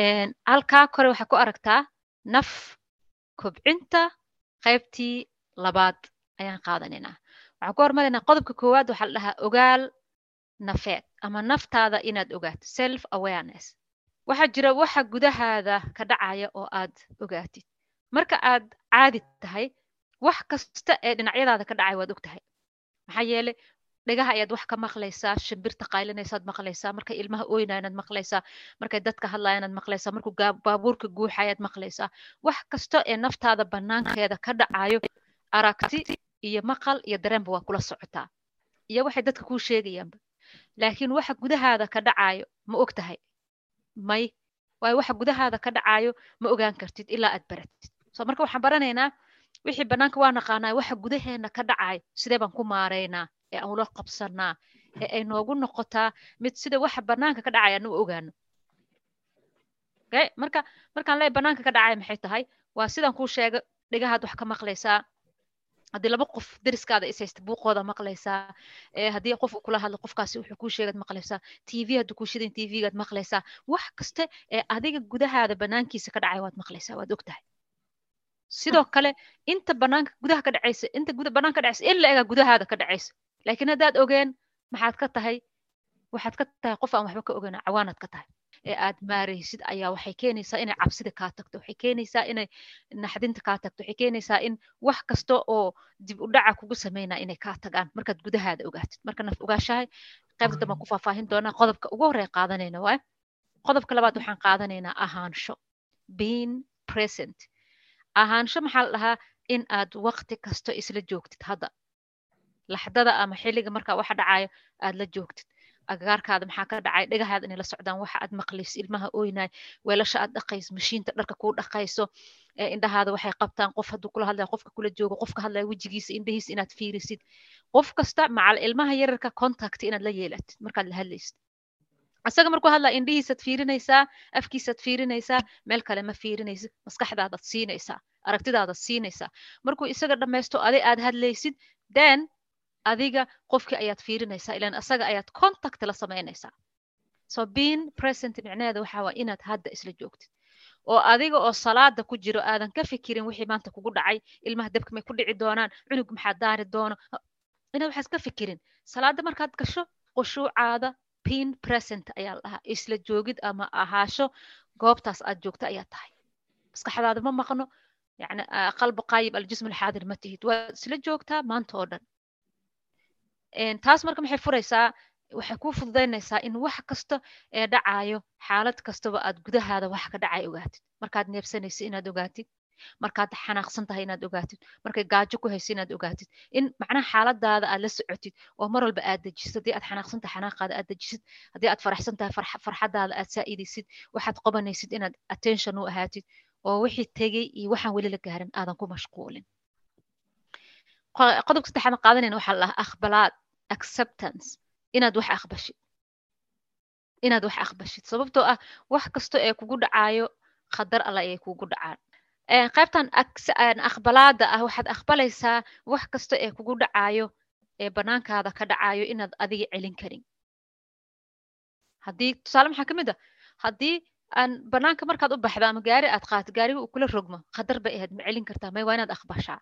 halkaa kore waxaa ku aragtaa naf kobcinta qaybtii labaad ayaan qaadanaynaa waxaan ku hormaraynaa qodobka koowaad waxaa la dhahaa ogaal nafeed ama naftaada inaad ogaato self awareness waxaa jira waxa gudahaada ka dhacaya oo aad ogaatid. Marka aad caadi tahay wax kasta ee dhinacyadaada ka dhacay waad og tahay maxaa yeele dhagaha ayaad wax ka maqlaysaa shimbirta qaylinaysaad maqlaysaa markay ilmaha oynaanaad maqlaysaa markay dadka hadlayaanaad maqlaysaa markuu baabuurka guuxayaad maqlaysaa wax kasta ee naftaada banaankeeda ka dhacayo aragti iyo maqal iyo dareenba waa kula socotaa iyo waxay dadka kuu sheegayaanba laakiin waxa gudahaada ka dhacayo ma og tahay may waayo waxa gudahaada ka dhacayo ma ogaan kartid ilaa aad baratid. So marka waxaan baranaynaa wixii bannaanka waa naqaanaa waxa gudaheena ka dhacayo sidee baan ku maaraynaa ee aan ula qabsanaa ee ay noogu noqotaa mid sida waxa bannaanka ka dhacaya anu ogaano. Marka markaan leeyahay bannaanka ka dhacaya maxay tahay? Waa sidaan kuu sheega dhigahaad wax ka maqlaysaa. Haddii laba qof deriskaada is buuqooda maqlaysaa. Haddii qof kula hadlo qofkaasi wuxuu kuu sheegaad maqlaysaa. Tv hadduu kuu shidan tvgaad maqlaysaa. Wax kasta ee adiga gudahaada banaankiisa ka dhacay waad maqlaysaa waad og tahay sidoo kale inta banaanka gudaha ka dhacaysa inta banaanka ka dhacaysa in la egaa gudahaada ka dhacaysa laakiin haddaad ogeen maxaad ka tahay? Waxaad ka tahay qof aan waxba ka ogeyn cawaanaad ka tahay. Ee aad maaraysid ayaa waxay keenaysaa inay cabsida kaa tagto waxay keenaysaa inay naxdinta kaa tagto waxay keenaysaa in wax kasta oo dib u dhaca kugu sameynaa inay kaa tagaan. Markaad gudahaada ogaatid marka naf ogaashahay qaybta dambaan ku faahfaahin doonaa qodobka ugu horreya qaadanayna waay qodobka labaad waxaan qaadanaynaa ahaansho. Being present. Ahaansho maxaa la dhahaa in aad waqti kasto isla joogtid hadda laxdada ama xilliga markaa waxa dhacayo aad la joogtid. Agagaarkaada maxaa ka dhacay? Dhagahaada inay la socdaan waxa aad maqlayso ilmaha oynaay weelasha aad dhaqayso mashiinta dharka kuu dhaqayso indhahaada waxay qabtaan qof hadduu kula hadlaya qofka kula joogo qofka hadlaya wejigiisa indhahiisa inaad fiirisid. Qof kasta macal ilmaha yararka contact inaad la yeelatid markaad la hadlaysid. Isaga markuu hadlaa indhihiisaad fiirinaysaa afkiisaad fiirinaysaa meel kale ma fiirinaysid maskaxdaadaad siinaysaa aragtidaadaad siinaysaa. Markuu isaga dhammaysto adi aad hadlaysid then adiga qofkii ayaad fiirinaysaa ilan asaga ayaad contact la samaynaysaa. So being present micnaheeda waxa inaad hadda isla joogtid. Oo adiga oo salaada ku jiro aadan ka fikirin wixii maanta kugu dhacay ilmaha debka may ku dhici doonaan cunug maxaa daari doono inaad waxaad ka fikirin. Salaada markaad gasho qushuucaada being present ayaa la dhahaa isla joogid ama ahaasho goobtaas aad joogto ayaa tahay. Maskaxdaada ma maqno yani qalbi qaayib aljism alxaadir ma tihid. Waad isla joogtaa maanta oo dhan taas marka maxay furaysaa? Waxay kuu fududaynaysaa in wax kasta ee dhacayo xaalad kastaba aad gudahaada wax ka dhacay ogaatid. Markaad neebsanaysa inaad ogaatid. Markaad xanaaqsan tahay inaad ogaatid. Markay gaajo ku hayso inaad ogaatid. In macnaha xaaladaada aad la socotid oo mar walba aad dejisid. Haddii aad xanaaqsan xanaaqaada aad dejisid. Haddii aad faraxsan tahay aad saa'idisid waxaad qabanaysid inaad attention u ahaatid oo wixii tegey iyo waxaan weli la gaarin aadan ku mashquulin. Qodobka saddexaad qaadanayna waxaa la dhahaa aqbalaad acceptance. Inaad wax aqbashid. Inaad wax aqbashid. Sababtoo ah wax kasta ee kugu dhacaayo khadar alla ayay kugu dhacaan. Qaybtan aqbalaada ah waxaad aqbalaysaa wax kasta ee kugu dhacaayo ee banaankaada ka dhacayo inaad adiga celin karin. Haddii tusaale maxaa ka mid ah? Haddii aan banaanka markaad u baxda ama gaari aad qaato gaariga uu kula rogmo khadar bay ahayd ma celin kartaa may waa inaad aqbashaa.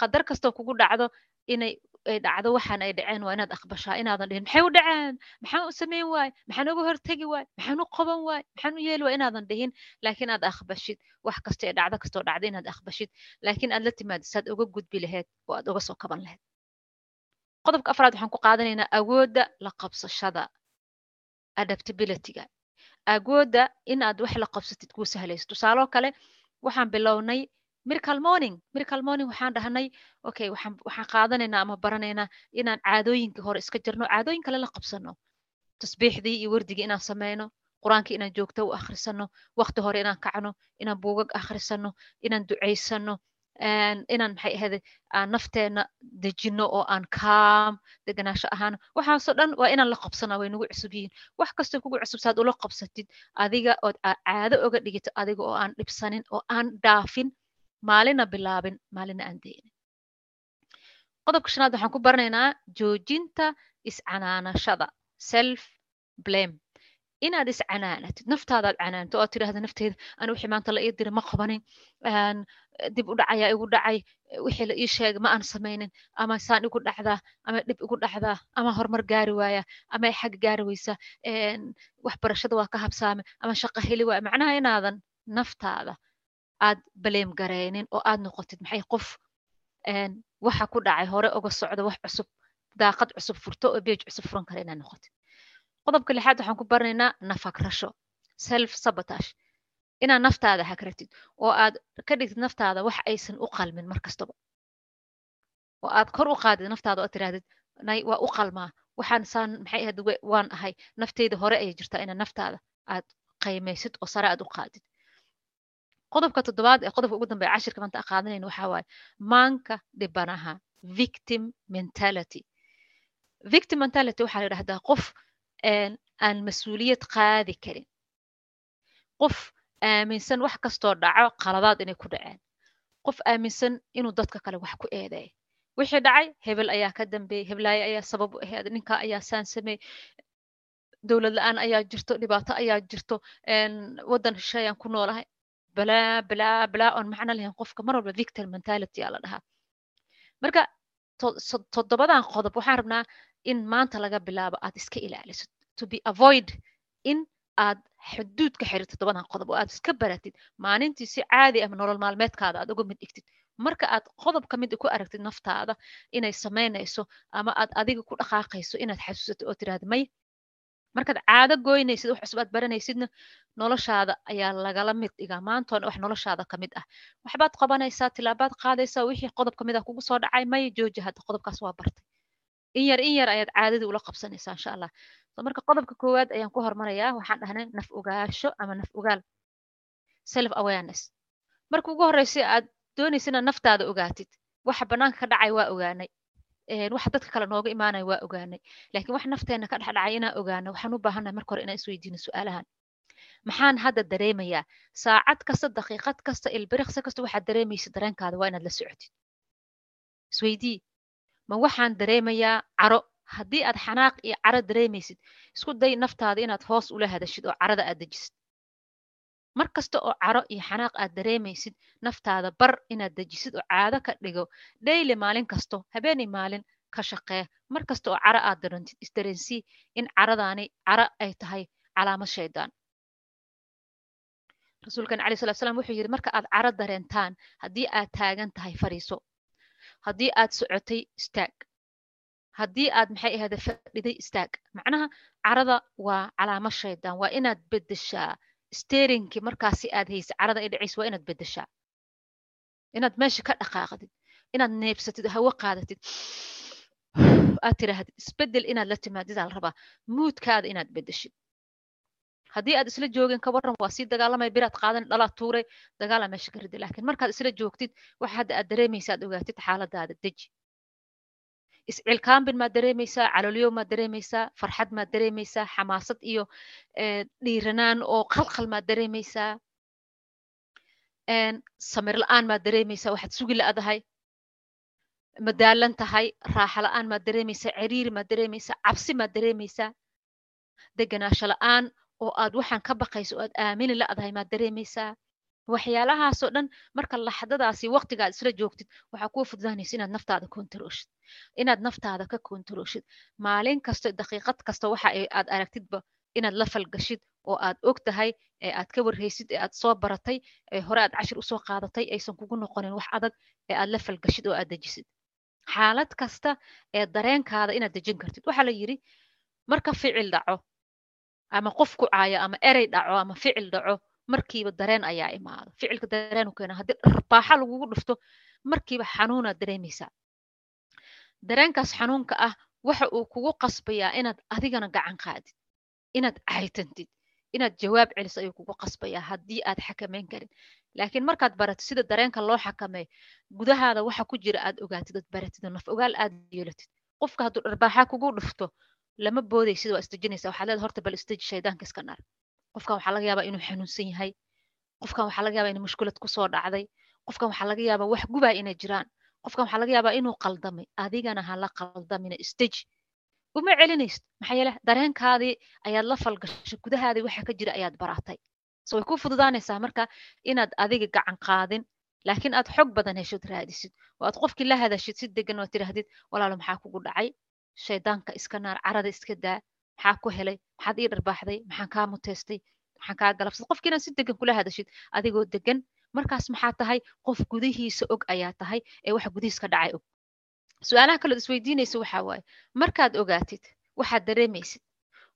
Khadar kastoo kugu dhacdo inay ay dhacdo waxaan ay dhaceen waa inaad aqbashaa inaadan dhihin maxay u dhaceen maxaan u samayn waay maxaan uga hortegi waay maxaan u qaban waay maxaan u yeeli waay inaadan dhihin laakiin aad aqbashid wax kasta ee dhacdo kastoo dhacda inaad aqbashid laakiin aad la timaado saad uga gudbi lahayd oo aad uga soo kaban lahayd qodobka afraad waxaan ku qaadanaynaa awoodda la qabsashada adaptabilityga agoodda inaad wax la qabsatid kuu sahlayso tusaaloo kale waxaan bilownay miracle morning miracle morning waxaan dhahnay okay waxaan qaadanaynaa ama baranaynaa inaan caadooyinka hore iska jirno caadooyin kale la qabsano. Tasbiixdii iyo wardigii inaan sameyno qur'aankii inaan joogto u akhrisano waqti hore inaan kacno inaan buugag akhrisano inaan ducaysano inaan maxay ahayde aan nafteena dejino oo aan kaam deganaasho ahaan. Waxaasoo dhan waa inaan la qabsanaa way nagu cusub yihiin. Wax kastoo kugu cusub saad ula qabsatid adiga ood caado oga dhigito adiga oo aan dhibsanin oo aan dhaafin maalina bilaabin maalina aan deynin qodobka shanaad waxaan ku baranaynaa joojinta iscanaanashada self blame inaad iscanaanatid naftaadaad canaanto oo tidhaahda nafteyda ana wixii maanta la ii diray ma qabanin. Dib u dhacayaa igu dhacay. Wixii la ii sheegay ma aan samaynin. Ama saan igu dhacdaa ama dhib igu dhacdaa ama horumar gaari waaya ama xag gaari weysa waxbarashada waa ka habsaame ama shaqo heli waaya. Macnaha inaadan naftaada aad baleem gareynin oo aad noqotid maxay qof waxa ku dhacay hore uga socda wax cusub daaqad cusub furto oo beej cusub furan kara inaad noqotid qodobka lixaad waxaan ku baranaynaa nafakrasho self sabotage. Inaad naftaada hagratid oo aad ka dhigtid naftaada wax aysan u qalmin mar oo aad kor u qaadid naftaada oo tirahdid nay waa u qalmaa. Waxaan saan maxay ahayd waan ahay nafteyda hore ayay jirtaa inaad naftaada aad qiimaysid oo sare aad u qaadid qodobka toddobaad ee qodobka ugu dambeeya cashirka maanta aan qaadanayna waxaa waaye maanka dhibanaha victim mentality. Victim mentality waxaa la yidhahdaa qof aan mas'uuliyad qaadi karin. Qof aaminsan wax kastoo dhaco qaladaad inay ku dhaceen. Qof aaminsan inuu dadka kale wax ku eedeeyo wixii dhacay hebel ayaa ka dambeeyey heblaayo ayaa sabab u ahayd ninka ayaa saan sameey dowlad la'aan ayaa jirto dhibaato ayaa jirto waddan shisheeyaan ku noolahay balaa balaa balaa oon macno lahayn qofka mar walba victim mentality aa la dhahaa marka toddobadan qodob waxaan rabnaa in maanta laga bilaabo aad iska ilaaliso to be avoid in aad xuduud ka xirid toddobadan qodob oo aad iska baratid maalintii si caadi ah nolol maalmeedkaada aad uga mid dhigtid marka aad qodob ka mid ku aragtid naftaada inay samaynayso ama aad adiga ku dhaqaaqayso inaad xasuusato oo tiraahda may markaad caado goynaysid wax cusub aad baranaysidna noloshaada ayaa lagala mid dhigaa maantoona wax noloshaada ka mid ah. Waxbaad qabanaysaa tilaabaad qaadaysaa wixii qodob ka mid ah kugu soo dhacay may jooji hadda qodobkaas waa bartay. In yar in yar ayaad caadadii ula qabsanaysaa insha allah. Marka qodobka koowaad ayaan ku hormarayaa waxaan dhahnay naf ogaasho ama naf ogaal. Self awareness. Marka ugu horreysa aad doonaysa inaad naftaada ogaatid. Waxa bannaanka ka dhacay waa ogaanay waxa dadka kale nooga imaanaya waa ogaanay. Laakiin wax nafteena ka dhex dhacay inaan ogaano waxaan u baahannahay marka hore inaan isweydiino su'aalahan. Maxaan hadda dareemayaa? Saacad kasta daqiiqad kasta ilbiriqsi kasta waxaad dareemaysa dareenkaada waa inaad la socotid. Isweydii ma waxaan dareemayaa caro? Haddii aad xanaaq iyo caro dareemaysid isku day naftaada inaad hoos ula hadashid oo carada aad dejisid mar kasta oo caro iyo xanaaq aad dareemaysid naftaada bar inaad dejisid oo caado ka dhigo. Dhayli maalin kasto habeenay maalin ka shaqee. Mar kasta oo caro aad darantid isdareensii in caradaani caro ay tahay calaamad shaydaan. Rasuulkan calayi salatu slam wuxuu yidhi marka aad caro dareentaan haddii aad taagan tahay fariiso haddii aad socotay istaag. Haddii aad maxay ahayda fadhiday istaag. Macnaha carada waa calaamad shaydaan waa inaad beddeshaa steerinkii markaasi aad haysa carada ay dhacaysa waa inaad beddeshaa. Inaad meesha ka dhaqaaqdid inaad neebsatid hawo qaadatid. Aad tiraahdid isbeddel inaad la timaadid aa la rabaa. Muudkaada inaad beddeshid haddii aad isla joogin ka waran waa sii dagaalamay biraad qaadan dhalaad tuuray dagaalaa meesha ka ridi laakiin markaad isla joogtid waxa hadda aad dareemaysa aad ogaatid xaaladaada deji iscilkaambin maad dareemaysaa caloolyow maad dareemaysaa farxad maad dareemaysaa xamaasad iyo dhiiranaan oo qalqal maad dareemaysaa samir la'aan maad dareemaysaa waxaad sugi la-dahay madaalan tahay raaxa la'aan maad dareemaysaa ciriiri maad dareemaysaa cabsi maad dareemaysaa deganaasho la'aan oo aad waxaan ka baqayso oo aad aamini la-dahay maad dareemaysaa waxyaalahaasoo dhan marka laxdadaasi waqtiga aad isla joogtid waxaa kuu fududaanaysa inaad naftaada kontarooshid inaad naftaada ka kontarooshid maalin kasta daqiiqad kasta waxa aad aragtidba inaad la falgashid oo aad og tahay ee aad ka warhaysid ee aad soo baratay ee hore aad cashir u soo qaadatay aysan kugu noqonin wax adag ee aad la falgashid oo aad dejisid. Xaalad kasta ee dareenkaada inaad dejin kartid. Waxaa la yidhi marka ficil dhaco ama qof ku caayo ama erey dhaco ama ficil dhaco markiiba dareen ayaa imaado ficilka dareen u keena haddii dharbaaxa lagugu dhufto markiiba xanuunaad dareemaysaa. Dareenkaas xanuunka ah waxa uu kugu qasbayaa inaad adigana gacan qaadid inaad caytantid inaad jawaab celiso ayuu kugu qasbayaa haddii aad xakameyn karin. Laakiin markaad baratid sida dareenka loo xakameeyo gudahaada waxa ku jira aad ogaatid ood baratid naf ogaal aad yeelatid. Qofka hadduu dharbaaxa kugu dhufto lama boodaysid waa isdejinaysa waxaad leedahay horta bal isdeji shaydaanka iska nar qofkan waxaa laga yaabaa inuu xanuunsan yahay. Qofkan waxaa laga yaabaa inuu mushkulad ku soo dhacday. Qofkan waxaa laga yaabaa wax gubaa inay jiraan. Qofkan waxaa laga yaabaa inuu qaldamay. Adigana ha la qaldamina isdeji uma celinaysid. Maxaa yeele dareenkaadii ayaad la falgashay gudahaadii waxa ka jira ayaad baratay so way ku fududaanaysaa marka inaad adiga gacan qaadin laakiin aad xog badan heshod raadisid. Oo aad qofkii la hadashid si degan oo tidhaahdid walaalo maxaa kugu dhacay? Shaydaanka iska naar carada iska daa maxaa ku helay? Maxaad ii dharbaaxday? Maxaan kaa muteystay maxaan kaa galabsad qofkii inaad si degan kula hadashid adigoo degan markaas maxaa tahay? Qof gudihiisa og ayaa tahay ee waxa gudihiis ka dhacay og. Su'aalaha kalood isweydiinaysa waxaa waaye markaad ogaatid waxaad dareemaysid.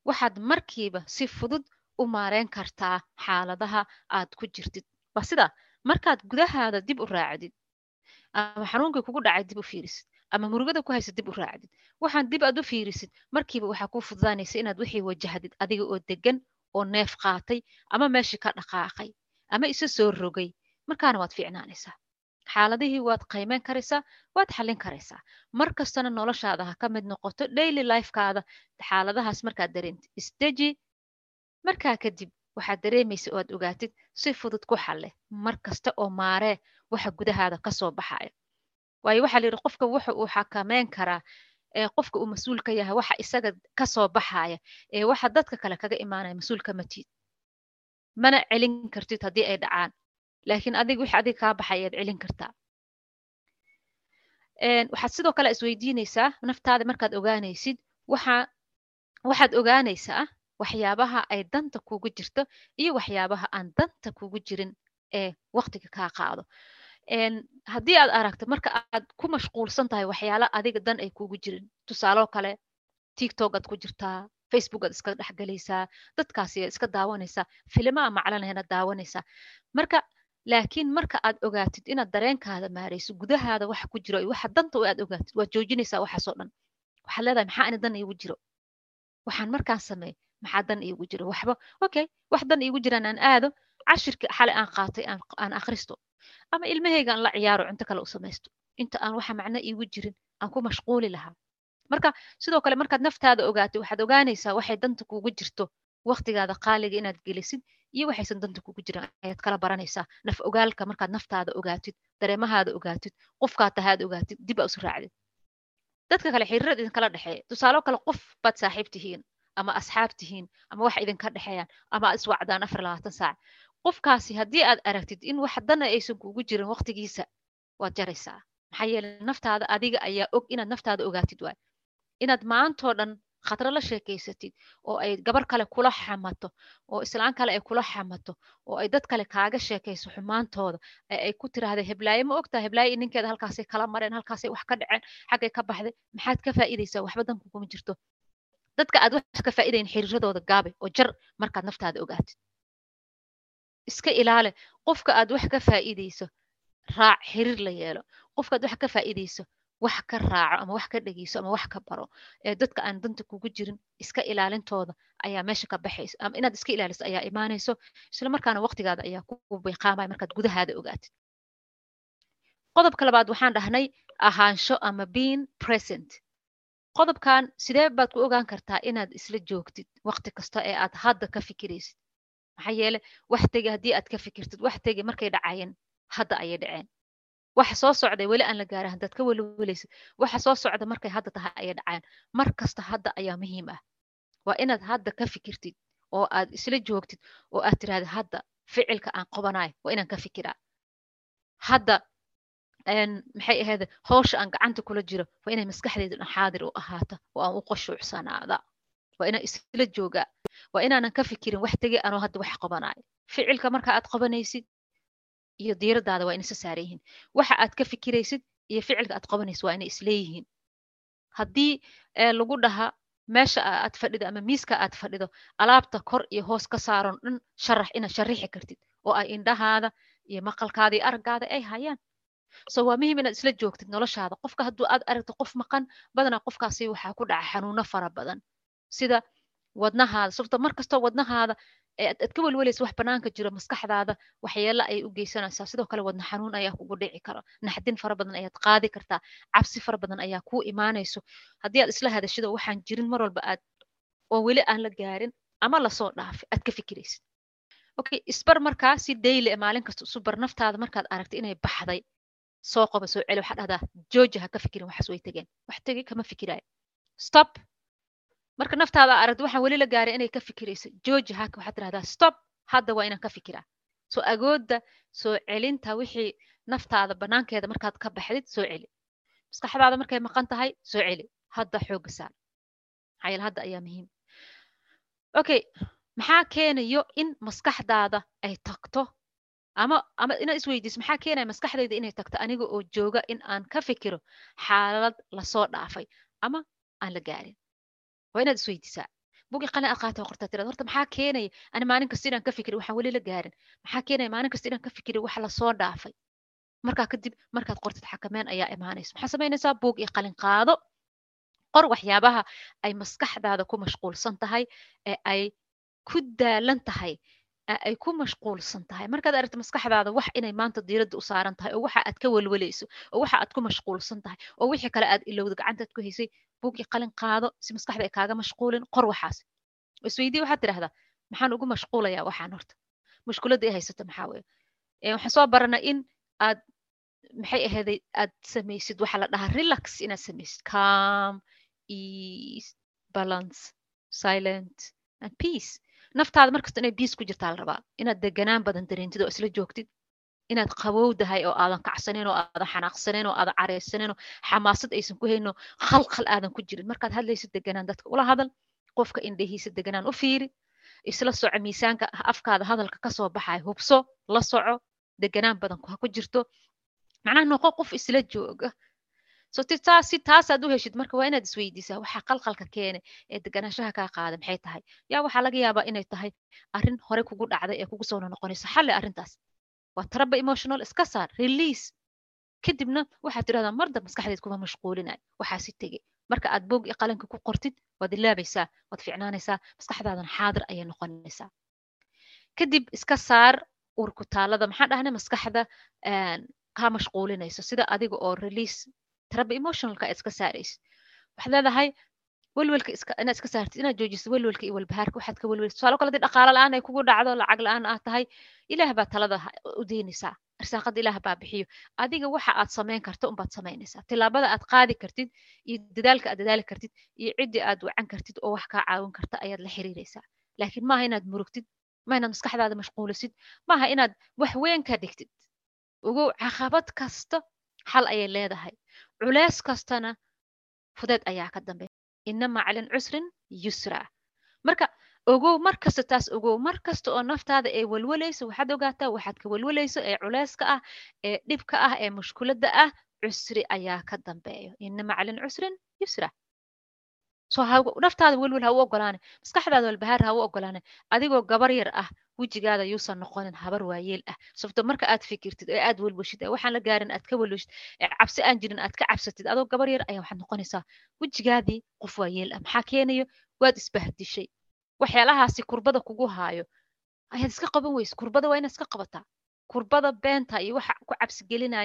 Waxaad markiiba si fudud u maareyn kartaa xaaladaha aad ku jirtid. Waa sidaa markaad gudahaada dib u raacdid ama xanuunkii kugu dhacay dib u fiirisid ama murugada ku haysa dib u raacdid. Waxaan dib aad u fiirisid markiiba waxaa kuu fududaanaysa inaad wixii wajahdid adiga oo degan oo neef qaatay ama meeshii ka dhaqaaqay ama isa soo rogay. Markaana waad fiicnaanaysaa. Xaaladihii waad qaymeyn karaysaa waad xallin karaysaa. Mar kastana noloshaada ha ka mid noqoto daily lifekaada xaaladahaas markaad dareentid. Isdeji markaa kadib waxaad dareemaysa oo aad ogaatid si fudud ku xalle. Mar kasta oo maaree waxa gudahaada ka soo baxaya waayo waxaa la yidhi qofka wuxa uu xakameyn karaa ee qofka uu mas'uul ka yahay waxa isaga ka soo baxaya ee waxa dadka kale kaga imaanaya mas'uul kama mana celin kartid haddii ay dhacaan. Laakiin adig wixii adiga kaa baxay ayaad celin kartaa. Waxaad sidoo kale isweydiinaysaa naftaada markaad ogaanaysid waxa waxaad ogaanaysaa waxyaabaha ay danta kugu jirto iyo waxyaabaha aan danta kugu jirin ee waqtiga kaa qaado haddii aad aragto marka aad ku mashquulsan tahay waxyaala adiga dan ay kugu jirin tusaaloo kale tiktok aad ku jirtaa facebook aad iska dhexgelaysaa dadkaasi iska daawanaysaa filimaa maclanahena daawanaysaa. Marka laakiin marka aad ogaatid inaad dareenkaada maarayso gudahaada waxa ku jiro waxa danta aad ogaatid waad joojinaysaa waxaasoo dhan. Waxaad leedahay maxaa ani dan iigu jiro? Waxaan markaan sameey maxaa dan iigu jiro? Waxba okay wax dan iigu jiraan aan aado cashirkii xalay aan qaatay aan akhristo ama ilmahayga aan la ciyaaro cunto kale u samaysto. Inta aan waxa macno iigu jirin aan ku mashquuli lahaa. Marka sidoo kale markaad naftaada ogaatay waxaad ogaanaysaa waxay danta kugu jirto waqtigaada qaaliga inaad gelisid iyo waxaysan danta kugu jirin. Ayaad kala baranaysaa naf ogaalka markaad naftaada ogaatid dareemahaada ogaatid qofkaad tahaad ogaatid dib aa isu raacdid. Dadka kale xiriirada idinkala dhexeeya. Tusaalo kale qof baad saaxiib tihiin ama asxaab tihiin ama wax idinka dhexeeyaan ama aad iswacdaan afar labaatan saac qofkaasi haddii aad aragtid in wax dana aysan kugu jirin waqtigiisa waad jaraysaa. Maxaa yeele naftaada adiga ayaa og inaad naftaada ogaatid waay. Inaad maantoo dhan khatro la sheekaysatid oo ay gabar kale kula xamato oo islaan kale ay kula xamato oo ay dad kale kaaga sheekayso xumaantooda ay ku tiraahda heblaaye ma ogtaa heblaaye ninkeeda halkaasay kala mareen halkaasay wax ka dhaceen xaggay ka baxday. Maxaad ka faa'iidaysaa waxba danku kuma jirto. Dadka aad wax ka faa'iidayn xiriiradooda gaabe oo jar markaad naftaada ogaatid iska ilaale qofka aad wax ka faa'iidayso raac xiriir la yeelo. Qofka aad wax ka faa'iidayso wax ka raaco ama wax ka dhegeyso ama wax ka baro. Ee dadka aan danta kugu jirin iska ilaalintooda ayaa meesha ka baxayso ama inaad iska ilaaliso ayaa imaanayso isla markaana waqtigaada ayaa ku biiqaamaya markaad gudahaada ogaatid. Qodobka labaad waxaan dhahnay ahaansho ama being present. Qodobkan sidee baad ku ogaan kartaa inaad isla joogtid waqti kasta ee aad hadda ka fikiraysid maxaa yeele wax tegi haddii aad ka fikirtid wax tegi markay dhacayeen hadda ayay dhaceen. Waxa soo socday weli aan la gaarin haddaad ka waxa soo socda markay hadda tahay ayay dhacayaan mar kasta hadda ayaa muhiim ah. Waa inaad hadda ka fikirtid oo aad isla joogtid oo aad tirahdid hadda ficilka aan qabanayo waa inaan ka fikiraa. Hadda maxay ahayd howsha aan gacanta kula jiro waa inay maskaxdayda dhan xaadir u ahaata oo aan u qashuucsanaada waa inaan isla joogaa waa inaanan ka fikirin wax tegi anoo hadda wax qabanayo. Ficilka marka aad qabanaysid iyo diiradaada waa inay isa yihiin waxa aad ka fikiraysid iyo ficilka aad qabanaysid waa inay isleeyihiin. Haddii lagu dhaha meesha aad fadhido ama miiska aad fadhido alaabta kor iyo hoos ka saaran dhan sharax inaad sharixi kartid oo ay indhahaada iyo maqalkaada iyo araggaada ay hayaan. So waa muhiim inaad isla joogtid noloshaada. Qofka hadduu aad aragto qof maqan badanaa qofkaasi waxaa ku dhaca xanuuno fara badan. Sida wadnahaada sababto mar kastoo wadnahaada aad ka welwelaysa wax banaanka jiro maskaxdaada waxyeelo ayay u geysanaysaa. Sidoo kale wadna xanuun ayaa kugu dhici karo naxdin fara badan ayaad qaadi kartaa. Cabsi fara badan ayaa kuu imaanayso. Haddii aad isla hadashido waxaan jirin mar walba aad oo weli aan la gaarin ama la soo dhaafay aad ka fikiraysid. Okay isbar markaa si daily maalin kasta isu naftaada markaad aragtay inay baxday soo qoba soo celi waxaa dhahdaa jooji ha ka fikirin waxaas way tegeen wax tegi kama fikiraayo. Stop marka naftaada aragti waxaan weli la gaaray inay ka fikirayso. Jooji haka waxaad tirahdaa stop hadda waa inaan ka fikiraa soo agoodda soo celinta wixii naftaada banaankeeda markaad ka baxdid soo celi. Maskaxdaada markay maqan tahay soo celi. Hadda xooga saar. Maxaa hadda ayaa muhiim. Okay maxaa keenayo in maskaxdaada ay tagto? Ama ama inaad isweydiiso maxaa keenaya maskaxdayda inay tagto aniga oo jooga in aan ka fikiro xaalad la soo dhaafay ama aan la gaarin waa inaad isweydiisaa. Bugi qalin aad qaata qortaa tirada horta maxaa keenaya ani maalin kasta inaan ka fikiri waxaan weli la gaarin. Maxaa keenaya maalin kasta inaan ka fikiri wax la soo dhaafay. Markaa kadib markaad qortid xakameen ayaa imaanaysa. Maxaa samaynaysaa? Buug iyo qalin qaado. Qor waxyaabaha ay maskaxdaada ku mashquulsan tahay ee ay ku daalan tahay ay ku mashquulsan tahay markaad aragto maskaxdaada wax inay maanta diiradda u saaran tahay oo waxa aad ka welwelayso oo waxa aad ku mashquulsan tahay oo wixii kale aad ilowda gacantaad ku haysay buug iyo qalin qaado si maskaxda ay kaaga mashquulin qor waxaas isweydii waxaad tidhahdaa maxaan ugu mashquulayaa waxaan horta mushkuladda i haysata maxaa weeye waxaan soo baranaa in aad maxay ahayday aad samaysid waxaa la dhahaa relax inaad samaysid calm ease balance silent and peace naftaada markasta inay biis ku jirtaa la rabaa. Inaad deganaan badan dareentid oo isla joogtid. Inaad qabowdahay oo aadan kacsaneyn oo aadan xanaaqsaneyn oo aadan careysaneyn oo xamaasad aysan ku hayno khalkhal aadan ku jirin. Markaad hadlaysid deganaan dadka ula hadal qofka indhahiisa deganaan u fiiri. Isla soco miisaanka afkaada hadalka ka soo baxaya hubso la soco deganaan badan ha ku jirto. Macnaha noqo qof isla jooga so si taasaad u heshid marka waa inaad isweydiisaa waxaa qalqalka keene ee deganaanshaha kaa qaada maxay tahay? Yaa waxaa laga yaabaa inay tahay arrin hore kugu dhacday ee kugu soo noqonayso xalli arrintaas waa taraba emotional iska saar release. Kadibna waxaad tidhahdaa marda maskaxdeed kuma mashquulinayo. Waxaasi tege marka aad boog iyo ku qortid waad ilaabaysaa waad ficnaanaysaa maskaxdaadan xaadir ayay noqonaysaa. Kadib iska saar urkutaalada maxaa dhahna maskaxda kaa mashquulinayso sida adiga oo release taraba emotionalka iska saaraysid. Waxaad leedahay welwelka inaad iska saartid inaad joojiso welwelka iyo walbahaarka waxaad ka welwelisa tusaalo kale haddii dhaqaalo la'aan ay kugu dhacdo lacag la'aan aad tahay ilaah baa talada u deynaysaa arsaaqada ilaah baa bixiyo. Adiga waxa aad samayn karto unbaad samaynaysaa. Tilaabada aad qaadi kartid iyo dadaalka aad dadaali kartid iyo ciddii aad wacan kartid oo wax kaa caawin karta ayaad la xiriiraysaa. Laakiin maaha inaad murugtid maaha inaad maskaxdaada mashquulisid maaha inaad wax weyn ka dhigtid. Ogow caqabad kasta xal ayay leedahay culeys kastana fudeed ayaa ka dambeeya. Ina macalin cusrin yusra. Marka ogow mar kasta taas ogow. Mar kasta oo naftaada ee welwalayso waxaad ogaataa waxaad ka welwalayso ee culeyska ah ee dhibka ah ee mushkuladda ah cusri ayaa ka dambeeyo. Ina macalin cusrin yusra naftaada welwel ha u ogolaane maskaxdaada walbahaar ha u ogolaane adigoo gabar yar ah wejigaada yuusan noqonin habar waayeel ah. Sababto marka aad fikirtid ee aad welwashid ee waxaan la gaarin aad ka welwashid ee cabsi aan jirin aad ka cabsatid adoo gabar yar ayaa waxaad noqonaysaa wejigaadii qof waayeel ah. Maxaa keenayo? Waad isbahdishay. Waxyaalahaasi kurbada kugu haayo. Ayaad iska qaban weyse. Kurbada waa inaad iska qabataa. Kurbada beenta iyo waxa ku cabsi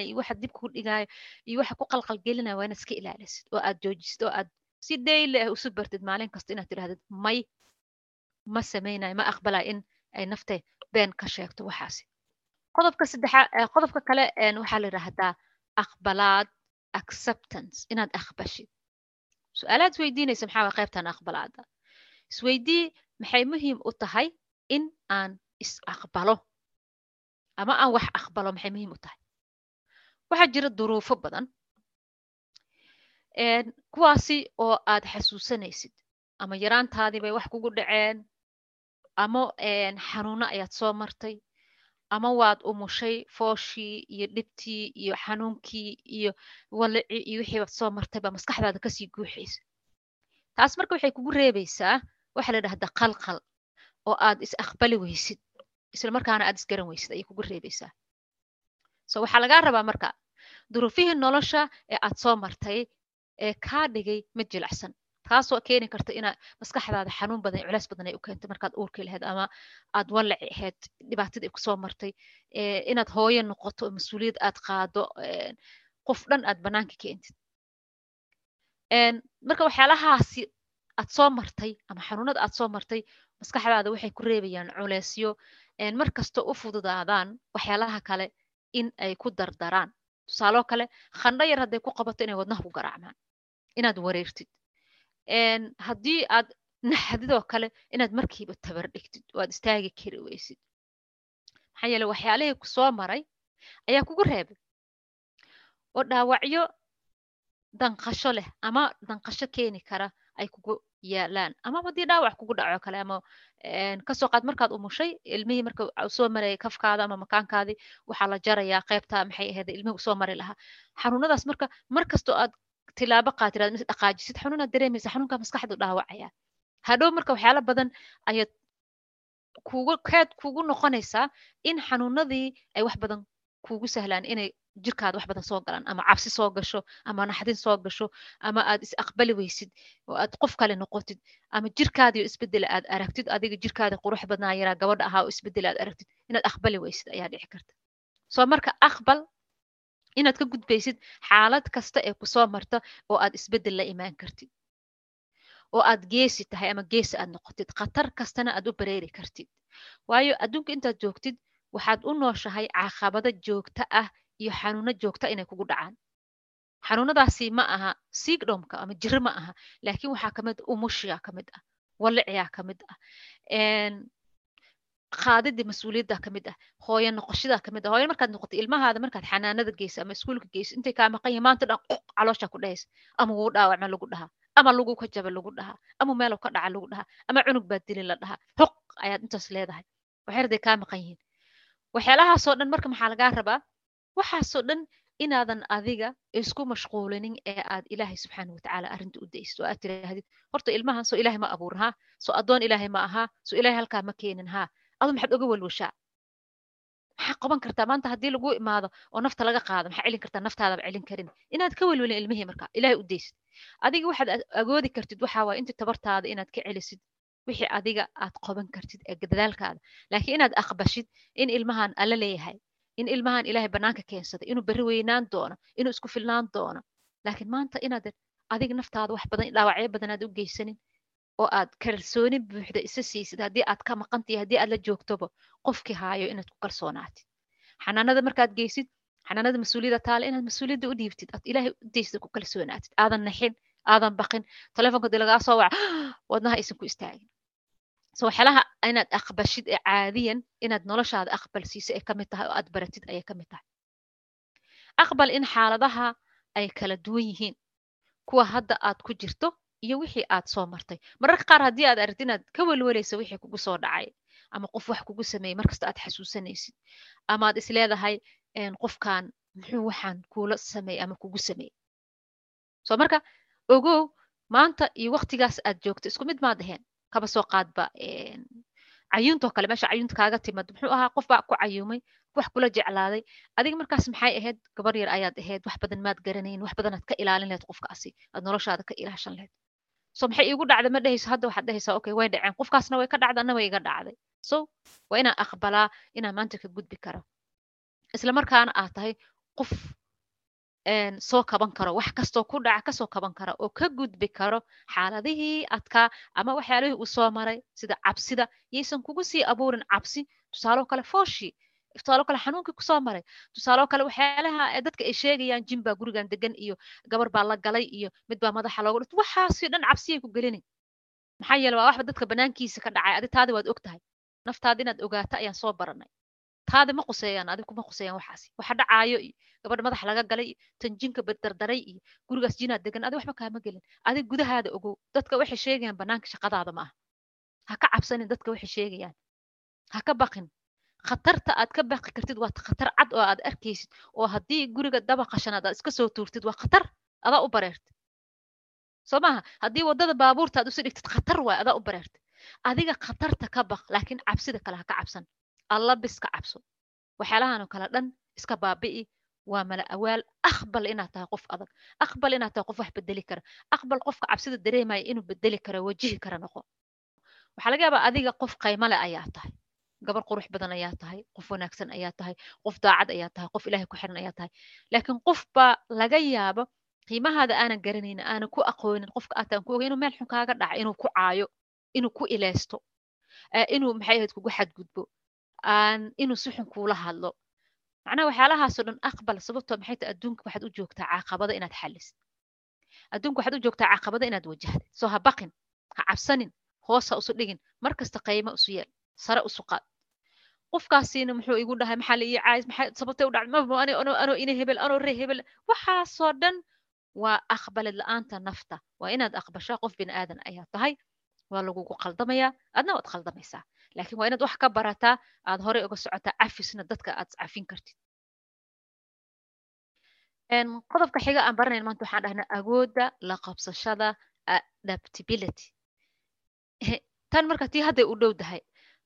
iyo waxa dib dhigaayo iyo waxa ku qalqal waa inaad iska ilaalisid oo aad joojisid oo aad si dayle ah usu bartid maalin kasta inaad tidhahdid may ma samaynayo ma aqbalaya in ay naftay been ka sheegto waxaasi. Qodobka saddexaad qodobka kale waxaa la yidhaahdaa aqbalaad acceptance inaad aqbashid. Su'aalaad isweydiinaysa maxaa waa qaybtan aqbalaada isweydii maxay muhiim u tahay in aan is aqbalo? Ama aan wax aqbalo maxay muhiim u tahay? Waxaa jira duruufo badan kuwaasi oo aad xasuusanaysid. Ama yaraantaadii bay wax kugu dhaceen. Ama xanuuno ayaad soo martay. Ama waad umushay fooshii iyo dhibtii iyo xanuunkii iyo walicii iyo wixii baad soo martay baa maskaxdaada ka sii guuxaysa. Taas marka waxay kugu reebaysaa waxaa la dhahdaa qalqal oo aad is aqbali weysid isla markaana aad isgaran weysid ayay kugu reebaysaa. So waxaa lagaa rabaa marka duruufihii nolosha ee aad soo martay ee kaa dhigay mid jilicsan. Taasoo keeni karta ina maskaxdaada xanuun badan culeys badan ay u keentay markaad uurkii lahayd ama aad wallaci ahayd dhibaatadii ay ku soo martay inaad hooyo noqoto oo mas'uuliyad aad qaado qof dhan aad bannaanka keentid. Marka waxyaalahaasi aad soo martay ama xanuunada aad soo martay maskaxdaada waxay ku reebayaan culeysyo mar u fududaadaan waxyaalaha kale in ay ku dardaraan. Tusaaloo kale khandho yar hadday ku qabato inay wadnaha ku garaacmaan inaad wareertid haddii aad naxdidoo kale inaad markiiba tabar dhigtid oo aad istaagi kari weysid maxaa yeele waxyaalihii ku maray ayaa kugu reebay. Oo dhaawacyo danqasho leh ama danqasho keeni kara ay kugu yaalaan. Ama haddii dhaawac kugu dhaco kale ama ka soo qaad markaad umushay ilmihii marka soo marayay kafkaada ama makaankaadii waxaa la jarayaa qaybta maxay ahayd ilmihii u soo mari lahaa. Xanuunadaas marka mar aad tilaabo qaatiraad mis dhaqaajisid xanuunaad dareemaysa xanuunka maskaxdu dhaawacaya. Hadhow marka waxyaalo badan ayaad kugu keed kugu noqonaysaa in xanuunadii ay wax badan kugu sahlaan inay jirkaada wax badan soo galaan ama cabsi soo gasho ama naxdin soo gasho ama aad is aqbali weysid oo aad qof kale noqotid ama jirkaadiio isbedela aad aragtid adiga jirkaada qurux badnaa yaraa gabadha ahaa oo isbedela aad aragtid inaad aqbali weysid ayaa dhici karta. Soo marka aqbal inaad ka gudbaysid xaalad kasta ee ku soo marta oo aad isbeddel la imaan kartid. oo aad geesi tahay ama geesi aad noqotid khatar kastana aad u bareeri kartid. waayo adduunka intaad joogtid waxaad u nooshahay caqabado joogto ah iyo xanuuno joogta inay kugu dhacaan. xanuunadaasi ma aha siigdomka ama jiro ma aha laakiin waxaa ka mid ah umushiyaa ka mid ah waliciyaa ka mid ah qaadidii mas'uuliyadda ka mid ah hooyo noqoshadaa ka mid ah hooyo markaad noqotay ilmahaada markaad xanaanada geysa ama iskuulka geysa intay kaa maqan yihiin maanta dhan caloosha ku dhahaysa ama wuu dhaawacma lagu dhahaa ama lagu ka jaba lagu dhahaa ama meelow ka dhaca lagu dhahaa ama cunug baa dilin la dhahaa. Hoq ayaad intaas leedahay. Waxyarday kaa maqan yihiin. Waxyaalahaasoo dhan marka maxaa lagaa rabaa? Waxaasoo dhan inaadan adiga isku mashquulinin ee aad ilaahay subxaana watacaala arrinta u daysid aad tiraahdid horta ilmahan soo ilaahay ma abuurin haa soo addoon ilaahay ma ahaa soo ilaahay halkaa ma keenin haa adu maxaad oga walwashaa? Maxaa qaban kartaa? Maanta haddii lagu imaado oo nafta laga qaado maxaa celin kartaa? Naftaadaba celin karin. Inaad ka welwelin ilmihii marka ilaahay u daysid adiga waxaad agoodi kartid waxaa inta tabartaada inaad ka celisid wixii adiga aad qaban kartid ee dadaalkaada laakiin inaad aqbashid in ilmahan alla leeyahay in ilmahan ilaahay bannaanka keensaday inuu berri weynaan doono inuu isku filnaan doono. Laakiin maanta inaad adiga naftaada wax badan dhaawacyo badan aad u geysanin oo aad kalsooni buuxda isa siisid haddii aad ka maqantahay haddii aad la joogtoba qofkii haayo inaad ku kalsoonaatid. Xanaanada markaad geysid xanaanada mas'uuliyadda taale inaad mas'uuliyadda u dhiibtid aad ilaahay u daysida ku kalsoonaatid. Aadan naxin aadan baqin telefonka dii lagaa soo waca wadnaha aysan ku istaagin. So waxyaalaha inaad aqbashid ee caadiyan inaad noloshaada aqbal siisa ay ka mid tahay oo aad baratid ayay ka mid tahay. Aqbal in xaaladaha ay kala duwan yihiin. Kuwa hadda aad ku jirto iyo wixii aad soo martay. Mararka qaar haddii aad aragtid inaad ka welwelayso wixii kugu soo dhacay ama qof wax kugu sameeyey markasta aad xasuusanaysid ama aad isleedahay qofkan muxuu waxaan kuula sameeyey ama kugu sameeyey so marka ogow maanta iyo waktigaas aad joogto isku mid maad aheen kaba soo qaadba cayuuntoo kale meesha cayuunta kaaga timad muxuu ahaa qof baa ku cayuumay wax kula jeclaaday. Adiga markaas maxay ahayd? Gabar yar ayaad ahayd wax badan maad garanayn wax badanaad ka ilaalin lahayd qofkaasi aad noloshaada ka ilaashan lahayd so maxay iigu dhacday ma dhehayso hadda waxaad dhehaysaa okay way dhaceen. Qofkaasna way ka dhacday anna way iga dhacday. So waa inaan aqbalaa inaan maanta ka gudbi karo. Isla markaana aad tahay qof soo kaban karo wax kastoo ku dhaca ka soo kaban kara oo ka gudbi karo xaaladihii adkaa ama waxyaalihii uu soo maray sida cabsida. Yaysan kugu sii abuurin cabsi tusaaloo kale fooshii tusaaloo kale xanuunkii ku soo maray tusaaloo kale waxyaalaha dadka ay sheegayaan jin baa gurigan degan iyo gabar baa la galay iyo mid baa madaxa looga dhit waxaasii dhan cabsiyay ku gelinin maxaa yeele waa waxba dadka banaankiisa ka dhacay adi taadi waad og tahay naftaada inaad ogaato ayaan soo baranay taadi ma quseeyaan adi kuma quseeyaan waxaasi waxa dhacaayo iyo gabadha madax laga galay iyo dardaray iyo gurigaas jinaad degan adi waxba kaama gelin adi gudahaada ogow dadka waxay sheegayaan banaanka shaqadaada ma aha ha ka cabsanin dadka waxay sheegayaan ha ka baqin khatarta aad ka baqi kartid waa khatar cad oo aad arkaysid oo haddii guriga dabaqa shanaad aad iska soo tuurtid waa khatar adaa u bareertid. Soo maaha haddii waddada baabuurta aad usi dhigtid khatar waay adaa u bareertid. Adiga khatarta ka baq laakiin cabsida kale ha ka cabsan. Alla bis ka cabso. Waxyaalahan oo kale dhan iska baabi'i waa mala awaal. Aqbal inaad tahay qof adag. Aqbal inaad tahay qof wax bedeli kara. Aqbal qofka cabsida dareemaya inuu bedeli kara wajihi kara noqo. Waxaa laga yaabaa adiga qof qaymale ayaa tahay gabar qurux badan ayaa tahay qof wanaagsan ayaa tahay qof daacad ayaa tahay qof ilaahay ku xiran ayaa tahay. Laakiin qof baa laga yaabo qiimahaada aanan garanaynin aanan ku aqoonin qofka aataan ku ogay meel xun kaaga dhaca inuu ku caayo inuu ku ilaysto inuu maxay ahayd kugu xadgudbo inuu si xun kuula hadlo. Macnaha waxyaalahaasoo dhan aqbal sababtoo maxay tahay adduunka waxaad u joogtaa caqabada inaad xalisid adduunka waxaad u joogtaa caqabada inaad wajahdid soo ha baqin ha cabsanin hoosa usu dhigin mar kasta qayma usu yeel sare usu qaad qofkaasiina muxuu igu dhahay maxaa ii caayis maxaa sababtay u dhacday? Maba ano ano ano ina hebel ano ree hebel. Waxaasoo dhan waa aqbalid la'aanta nafta. Waa inaad aqbashaa qof bini aadan ayaa tahay. Waa lagugu qaldamayaa adna waad qaldamaysaa laakiin waa inaad wax ka barataa. Aad horey uga socotaa cafisna dadka aad cafin kartid. Qodobka xiga aan baranayn maanta waxaan dhahnaa awoodda la qabsashada adaptability. Tan marka tii hadday u dhow dahay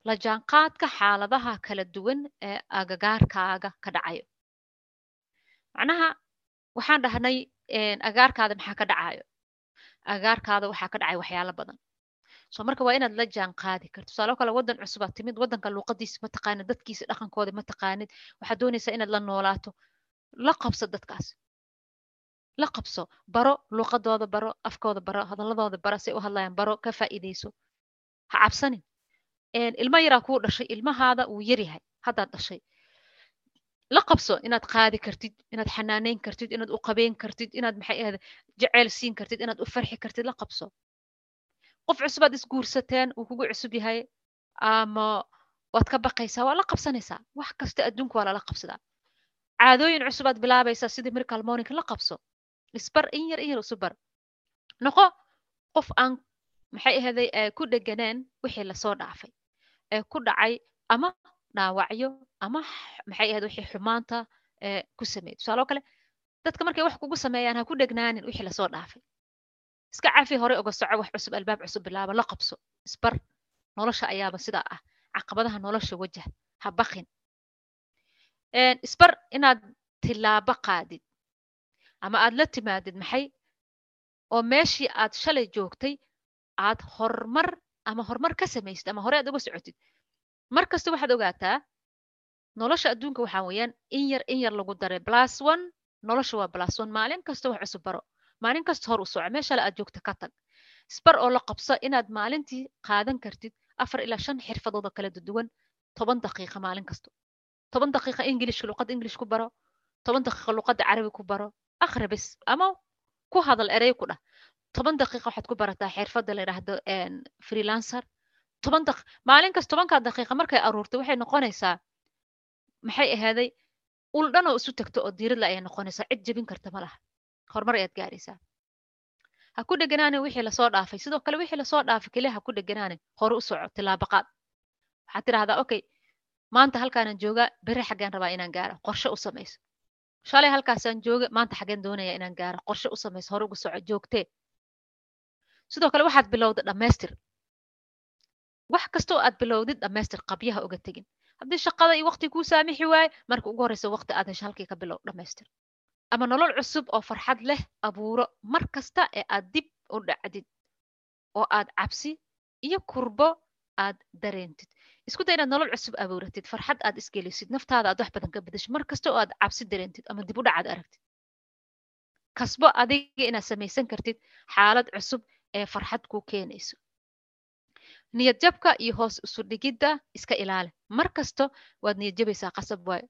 la jaanqaadka xaaladaha kala duwan ee agagaarkaaga ka dhacayo. Macnaha waxaan dhahnay agaarkaada maxaa ka dhacayo? Agaarkaada waxaa ka dhacay waxyaalo badan. So marka waa inaad la jaan qaadi karto tusaalo kale waddan cusubaad timid waddanka luuqadiisa ma taqaanid dadkiisa dhaqankooda ma taqaanid. Waxaad doonaysaa inaad la noolaato. La qabso dadkaas. La qabso. Baro luuqadooda baro afkooda baro hadalladooda baro say u hadlayaan baro ka faa'iidayso ha cabsanin ilmo yaraa kuu dhashay ilmahaada wuu yaryahay haddaad dhashay la qabso inaad qaadi kartid inaad xanaaneyn kartid inaad u qabeyn kartid inaad maxay ahda jeceyl siin kartid inaad u farxi kartid la qabso qof cusubaad isguursateen uu kugu cusub yahay ama waad ka baqaysaa waa la qabsanaysaa wax kasta adduunka waa lala qabsadaa caadooyin cusubaad bilaabaysaa sidii miracle morning la qabso isbar in yar in yar isu bar noqo qof aan maxay ahday ku dheganeen wixii la soo dhaafay ee ku dhacay ama dhaawacyo ama maxay ahayd wixii xumaanta ku sameeyay. Tusaaloo kale dadka markay wax kugu sameeyaan ha ku dhegnaanin wixii la soo dhaafay. Iska cafi hore uga soco wax cusub albaab cusub bilaaba la qabso isbar. Nolosha ayaaba sidaa ah. Caqabadaha nolosha wajah ha baqin. Isbar inaad tilaabo qaadid ama aad la timaadid maxay? Oo meeshii aad shalay joogtay aad horumar ama horumar ka samaysid ama hore aad uga socotid mar kasta waxaad ogaataa nolosha adduunka waxaa weeyaan in yar in yar lagu daray plus one nolosha waa plus one maalin kasta wax cusub baro maalin kasta hor u soco meeshale aad joogta ka tag isbar oo la qabso inaad maalintii qaadan kartid afar ilaa shan xirfadooda kala duwan toban daqiiqa maalin kasto toban daqiiqa ingilishka luqadda ingilish ku baro toban daqiiqa luqadda carabi ku baro akhri ama ku hadal erey ku dhah toban daqiiqa waxaad ku barataa xirfadda la yidhaahdo freelancer. Toban daq maalin kas tobankaa daqiiqa markay aruurtay waxay noqonaysaa maxay ahaaday ul oo isu tagto oo diiradla ayay noqonaysaa cid jebin karta ma horumar ayaad gaaraysaa. Ha ku dheganaane wixii la soo dhaafay. Sidoo kale wixii la soo dhaafay keliya ha ku dheganaane hore u soco tilaabo qaad. Waxaad tidhahdaa okay maanta halkaanan joogaa beri xaggeen rabaa inaan gaaro. Qorshe u samayso. Shalay halkaasaan jooga maanta xaggeen doonaya inaan gaaro. Qorshe u samayso hore ugu soco joogtee sidoo kale waxaad bilowda dhammaystir. Wax kastoo aad bilowdid dhammaystir qabyaha uga tegin. Haddii shaqada iyo waqti kuu saamixi waaye marka ugu horreysa waqti aad hesho halkii ka bilow dhammaystir. Ama nolol cusub oo farxad leh abuuro mar kasta ee aad dib u dhacdid oo aad cabsi iyo kurbo aad dareentid. Isku day inaad nolol cusub abuuratid farxad aad isgelisid naftaada aad wax badan ka bedesho mar kasta oo aad cabsi dareentid ama dib u dhac aad aragtid. Kasbo adiga inaad samaysan kartid xaalad cusub ee farxad kuu keenayso. Niyad jabka iyo hoos isu dhigidda iska ilaali. Mar kasto waad niyad jabaysaa qasab waayo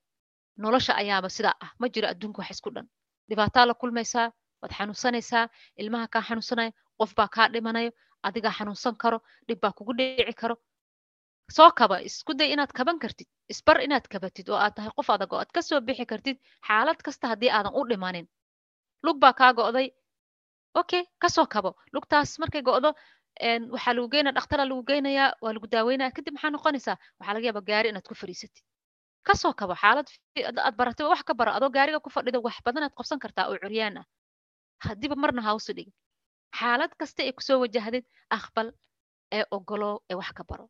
nolosha ayaaba sidaa ah. Ma jiro adduunka wax isku dhan. Dhibaataa la kulmaysaa waad xanuunsanaysaa ilmaha kaa xanuunsanaya qof baa kaa dhimanayo adigaa xanuunsan karo dhib baa kugu dhici karo. Soo kaba isku day inaad kaban kartid isbar inaad kabatid oo aad tahay qof adag oo aad ka soo bixi kartid xaalad kasta haddii aadan u dhimanin. Lug baa kaa go'day okay ka soo kabo. Lugtaas markay go'do waxaa lagu geynaya dhakhtaraa lagu geynayaa waa lagu daaweynaya. Kadib maxaa noqonaysaa? Waxaa laga yaaba gaari inaad ku fadhiisatid. Kasoo kabo xaalad aad baratay wax ka baro adoo gaariga ku fadhida wax badan aad qabsan kartaa oo curyaan ah haddiiba marna ha usu dhigin. Xaalad kasta ee ku soo wajahdid aqbal ee ogolow ee wax ka baro.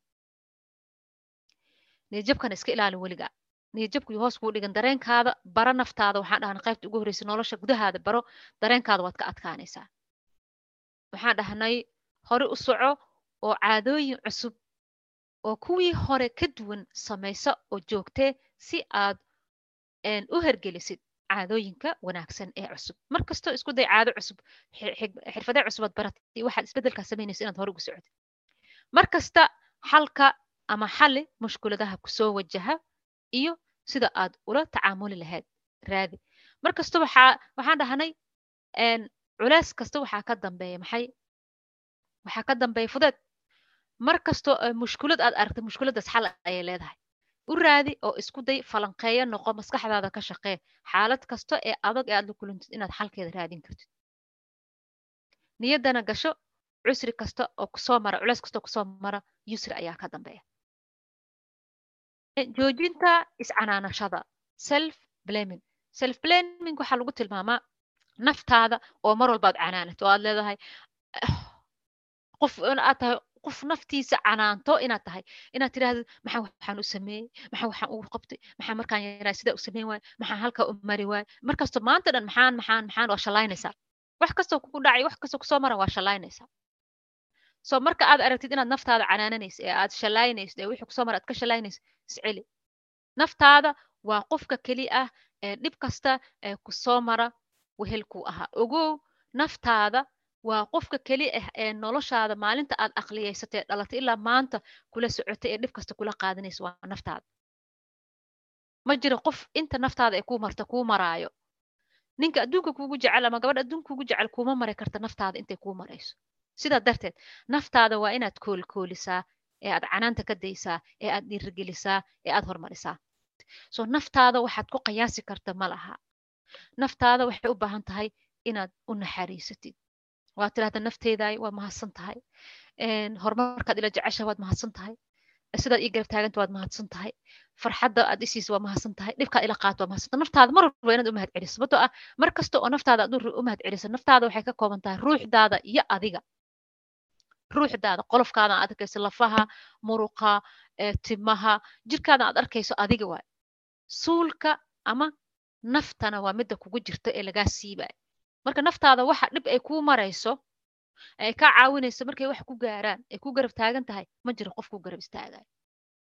Niyadjabkana iska ilaali weliga niyadjabku hoos kuu dhigan dareenkaada bara naftaada waxaan dhahnay qaybta ugu horreysa nolosha gudahaada baro dareenkaada waad ka adkaanaysaa waxaan dhahnay hore u soco oo caadooyin cusub oo kuwii hore ka duwan samaysa oo joogtee si aad u hergelisid caadooyinka wanaagsan ee cusub. Mar kastoo isku day caado cusub xirfadee cusubaad baratay waxaad isbeddelkaa samaynaysa inaad hore ugu socotid. Mar kasta xalka ama xalli mushkuladaha ku soo wajaha iyo sida aad ula tacaamuli lahayd raadi. Mar kasta waxaa waxaan dhahnay culeys kasta waxaa ka dambeeya maxay waxaa ka dambeeya fudeed mar kastoo mushkulad aad aragta mushkuladdaas xal ayay leedahay u raadi oo isku day falanqeeyo noqo maskaxdaada ka shaqee xaalad kasta ee adag ee aad la kulantid inaad xalkeeda raadin kartid niyaddana gasho cusri kasta oo ku soo mara culeys kasta oo ku soo mara yusri ayaa ka dambeeya joojinta iscanaanashada self blaming self blaming waxaa lagu tilmaamaa naftaada oo mar walba aad canaanato aad leedahay qof aad tahay qof naftiisa canaanto inaad tahay inaad tidhaahdo maxaa waxaan u sameeyey? Maxaa waxaan ugu qabtay? Maxaa markaan yaraa sidaa u sameyn waay maxaa halkaa u mari waay markasto maanta dhan maxaan maxaan maxaan waa shallaynaysaa wax kastoo kugu dhacay wax kastoo ku soo maran waa shallaynaysaa so marka aad aragtid inaad naftaada canaananaysa ee aad shallaynaysid ee wixii ku soo mara aad ka shallaynaysa isceli naftaada waa qofka keli ah ee dhib kasta ee ku soo mara wehelkuu ahaa ogow naftaada waa qofka keli ah ee noloshaada maalinta aad aqliyaysatay ee dhalatay ilaa maanta kula socotay ee dhib kasta kula qaadanaysa waa naftaada. Ma jiro qof inta naftaada ay kuu marta kuu maraayo. Ninka adduunka kuugu jecel ama gabadha adduunka kuugu jecel kuuma mari karta naftaada intay kuu marayso. Sidaa darteed naftaada waa inaad koolkoolisaa ee aad canaanta ka daysaa ee aad dhiirigelisaa ee aad hormarisaa. So naftaada waxaad ku qiyaasi karta ma laha naftaada waxay u baahan tahay inaad u naxariisatid. Waad tidhahda nafteedaay waad mahadsan tahay. Horumarkaad ila jecesha waad mahadsan tahay. Sidaad ii garab taaganta waad mahadsan tahay. Farxadda aad isiisa waa mahadsan tahay. Dhibkaad ila qaato waa mahadsan tahay. Naftaada mar walba inaad u mahad celiso sababtoo ah mar kasta oo naftaada aad u mahad celiso naftaada waxay ka kooban tahay ruuxdaada iyo adiga. Ruuxdaada qolofkaada aad arkayso lafaha muruqa timaha jirkaada aad arkayso adiga waay suulka ama naftana waa midda kugu jirta ee lagaa siibayo marka naftaada waxa dhib ay kuu marayso ay kaa caawinayso markay wax ku gaaraan ay ku garab taagan tahay ma jiro qof ku garab istaagayo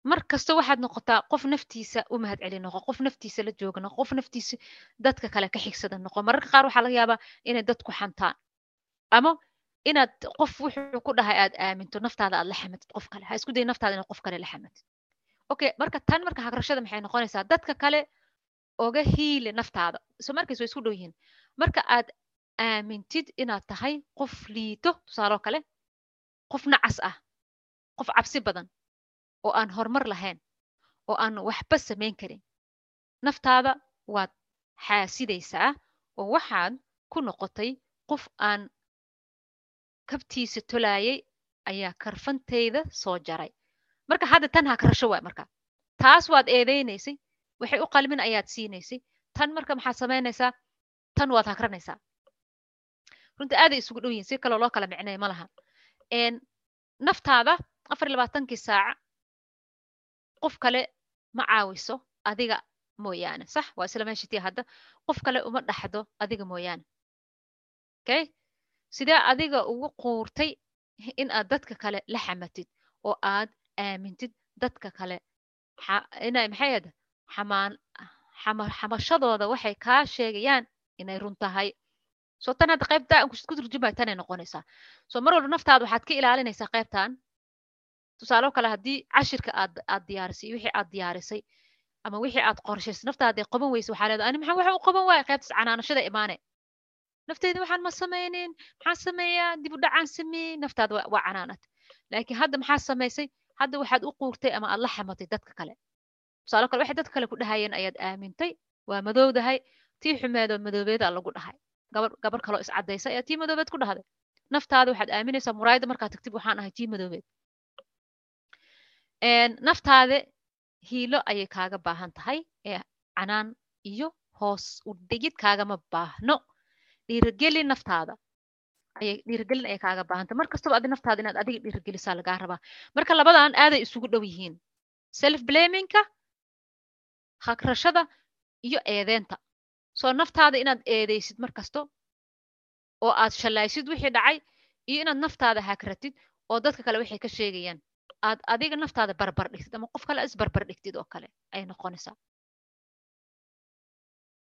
mar kasta waxaad noqotaa qof naftiisa u mahad celi noqo qof naftiisa la jooga noqo qof naftiisa dadka kale ka xigsada noqo. Mararka qaar waxaa laga yaabaa inay dadku xantaan. Ama inaad qof wuxuu ku dhahay aad aaminto naftaada aad la xamatid qof kale. Ha isku day naftaada inaad qof kale la xamatid. Okay marka tan marka hagrashada maxay noqonaysaa? Dadka kale oga hiile naftaada. So markays way isku dhow yihiin. Marka aad aamintid inaad tahay qof liito tusaaloo kale qof nacas ah qof cabsi badan oo aan horumar lahayn oo aan waxba samayn karin naftaada waad xaasidaysaa oo waxaad ku noqotay qof aan kabtiisa tolaayay ayaa karfantayda soo jaray. Marka hadda tan hagrasho waay marka. Taas waad eedaynaysay waxay u qalmin ayaad siinaysay. Tan marka maxaad samaynaysaa tan waad hagranaysaa runta aaday isugu dhow yihiin si kaloo loo kala micnay ma laha. Naftaada afar labaatankii saaca qof kale ma caawiso adiga mooyaane. Sax waa isla meeshitii hadda. Qof kale uma dhaxdo adiga mooyaane. Okay? Sidee adiga ugu quurtay in aad dadka kale la xamatid oo aad aamintid dadka kale? Maxay xamaan xamashadooda waxay kaa sheegayaan inay run tahay. Soo tan hadda qaybta ku turjumaya tanay noqonaysaa. Soo mar walba naftaada waxaad ka ilaalinaysaa qaybtan tusaalo kale haddii cashirka aad aad diyaarisay wixii aad diyaarisay ama wixii aad qorshaysay naftaada qaban weysa waxaa leedahay ani maxaa waxa u qaban waaya qaybtaas canaanashada imaane. Nafteyda waxaan ma samaynin maxaan sameeyaa dib u dhacaan sameeyey naftaada waa canaanad. Laakiin hadda maxaa samaysay? Hadda waxaad u quurtay ama aad la xamatay dadka kale tusaalo kale waxay dadka kale ku dhahayeen ayaad aamintay? Waa madowdahay. Tii xumeedoo madoobeeda lagu dhahay. Gabar kaloo iscadaysa ayaa tii madoobeed ku dhahday? Naftaada waxaad aaminaysaa muraayada markaad tagtib waxaan ahay tii madoobeed naftaada hiilo ayay kaaga baahan tahay ee canaan iyo hoos u dhigid kaagama baahno. Dhiirigelin naftaada dhiirigelin ayay kaaga baahantay mar kastaba adi naftaada inaad adiga dhiirigelisaa lagaa rabaa. Marka labadan aaday isugu dhow yihiin. Self blamingka hagrashada iyo eedeenta soo naftaada inaad eedeysid mar kasto oo aad shallaysid wixii dhacay iyo inaad naftaada hagratid oo dadka kale waxay ka sheegayaan aad adiga naftaada barbar dhigtid ama qof kale is barbar dhigtid oo kale ay noqonaysaa.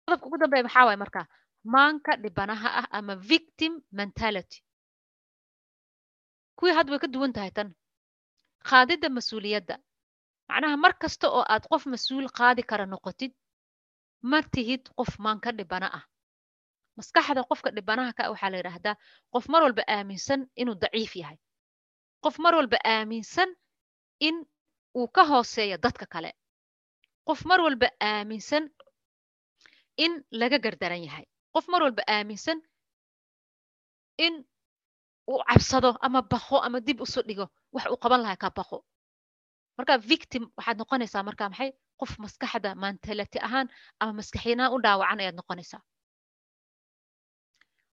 Qodobka ugu dambeeya maxaa waay markaa maanka dhibanaha ah ama victim mentality. Kuwii hadda way ka duwan tahay tan. Qaadidda mas'uuliyadda macnaha mar kasta oo aad qof mas'uul qaadi kara noqotid ma tihid qof maanka dhibana ah. Maskaxda qofka dhibanaha ka waxaa la yidhaahdaa qof mar walba aaminsan inuu daciif yahay. Qof mar walba aaminsan in uu ka hooseeyo dadka kale. Qof mar walba aaminsan in laga gardaran yahay. Qof mar walba aaminsan in uu cabsado ama baqo ama dib usu dhigo wax uu qaban lahaa ka baqo marka victim waxaad noqonaysaa marka maxay? Qof maskaxda mentality ahaan ama maskaxiinaan u dhaawacan ayaad noqonaysaa.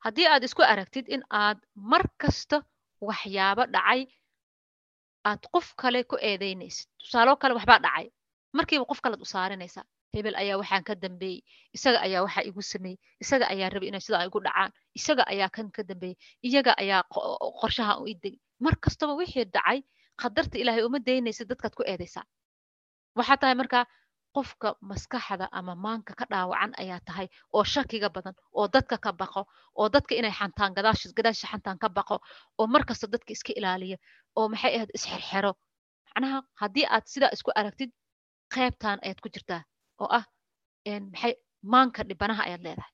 Haddii aad isku aragtid in aad mar kasta waxyaabo dhacay aad qof kale ku eedeynaysid tusaaloo kale waxbaa dhacay. Markiiba qof kalead u saarinaysaa. Hebel ayaa waxaan ka dambeeyey. Isaga ayaa waxaa igu sameeyey. Isaga ayaa rabay inay sidaa igu dhacaan. Isaga ayaa kan ka dambeeyey. Iyaga ayaa qorshaha u idegay mar kastaba wixii dhacay qadarta ilaahay uma daynaysid dadkaad ku eedaysaa waxaa tahay markaa qofka maskaxda ama maanka ka dhaawacan ayaa tahay oo shakiga badan oo dadka ka baqo oo dadka inay xantaan gadaasha xantaan ka baqo oo markasta dadka iska ilaaliya oo maxay ahayd isxerxero macnaha haddii aad sidaa isku aragtid qaybtan ayaad ku jirtaa oo ah maxay maanka dhibanaha ayaad leedahay.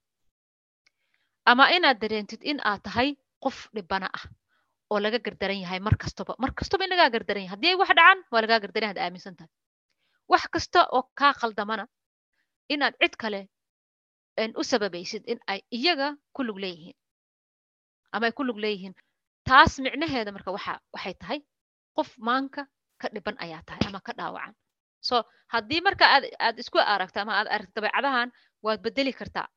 Ama inaad dareentid in aad tahay qof dhibana ah oo laga gardaran yahay mar kastaba mar kastaba in lagaa gardaran yahay. Haddii ay wax dhacan waa lagaa gardaran yahay. Ad aaminsan tahay. Wax kasta oo kaa khaldamana inaad cid kale u sababaysid in ay iyaga ku lug leeyihiin. Ama ay ku lug leeyihiin. Taas micnaheeda marka waxa waxay tahay qof maanka ka dhiban ayaa tahay ama ka dhaawacan so haddii marka aad aad isku aragto ama aad aragto dabeecadahan waad bedeli kartaa.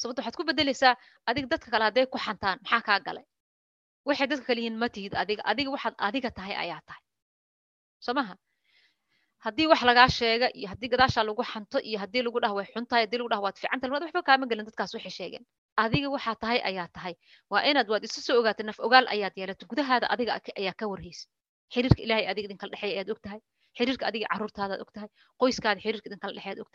Sababto waxaad ku bedelaysaa adig dadka kale hadday ku xantaan maxaa kaa galay waxay dadka kale yihiin ma tihid adiga adiga waxaad adiga tahay ayaa tahay. Soo maha? Haddii wax lagaa sheega iyo haddii gadaashaa lagu xanto iyo haddii lagu dhaha way xun tahay haddii lagu dhaha waad fiican tahay waxba kaama gelin dadkaas waxay sheegeen. Adiga waxaa tahay ayaa tahay. Waa inaad waad isu soo ogaatay naf ogaal ayaad yeelato. Gudahaada adiga ayaa ka warhaysa. Xiriirka ilaahay adiga idinkala dhexeeya ayaad og xiriirka adiga carruurtaadaad og qoyskaada xiriirka idinkala dhexeeyaad og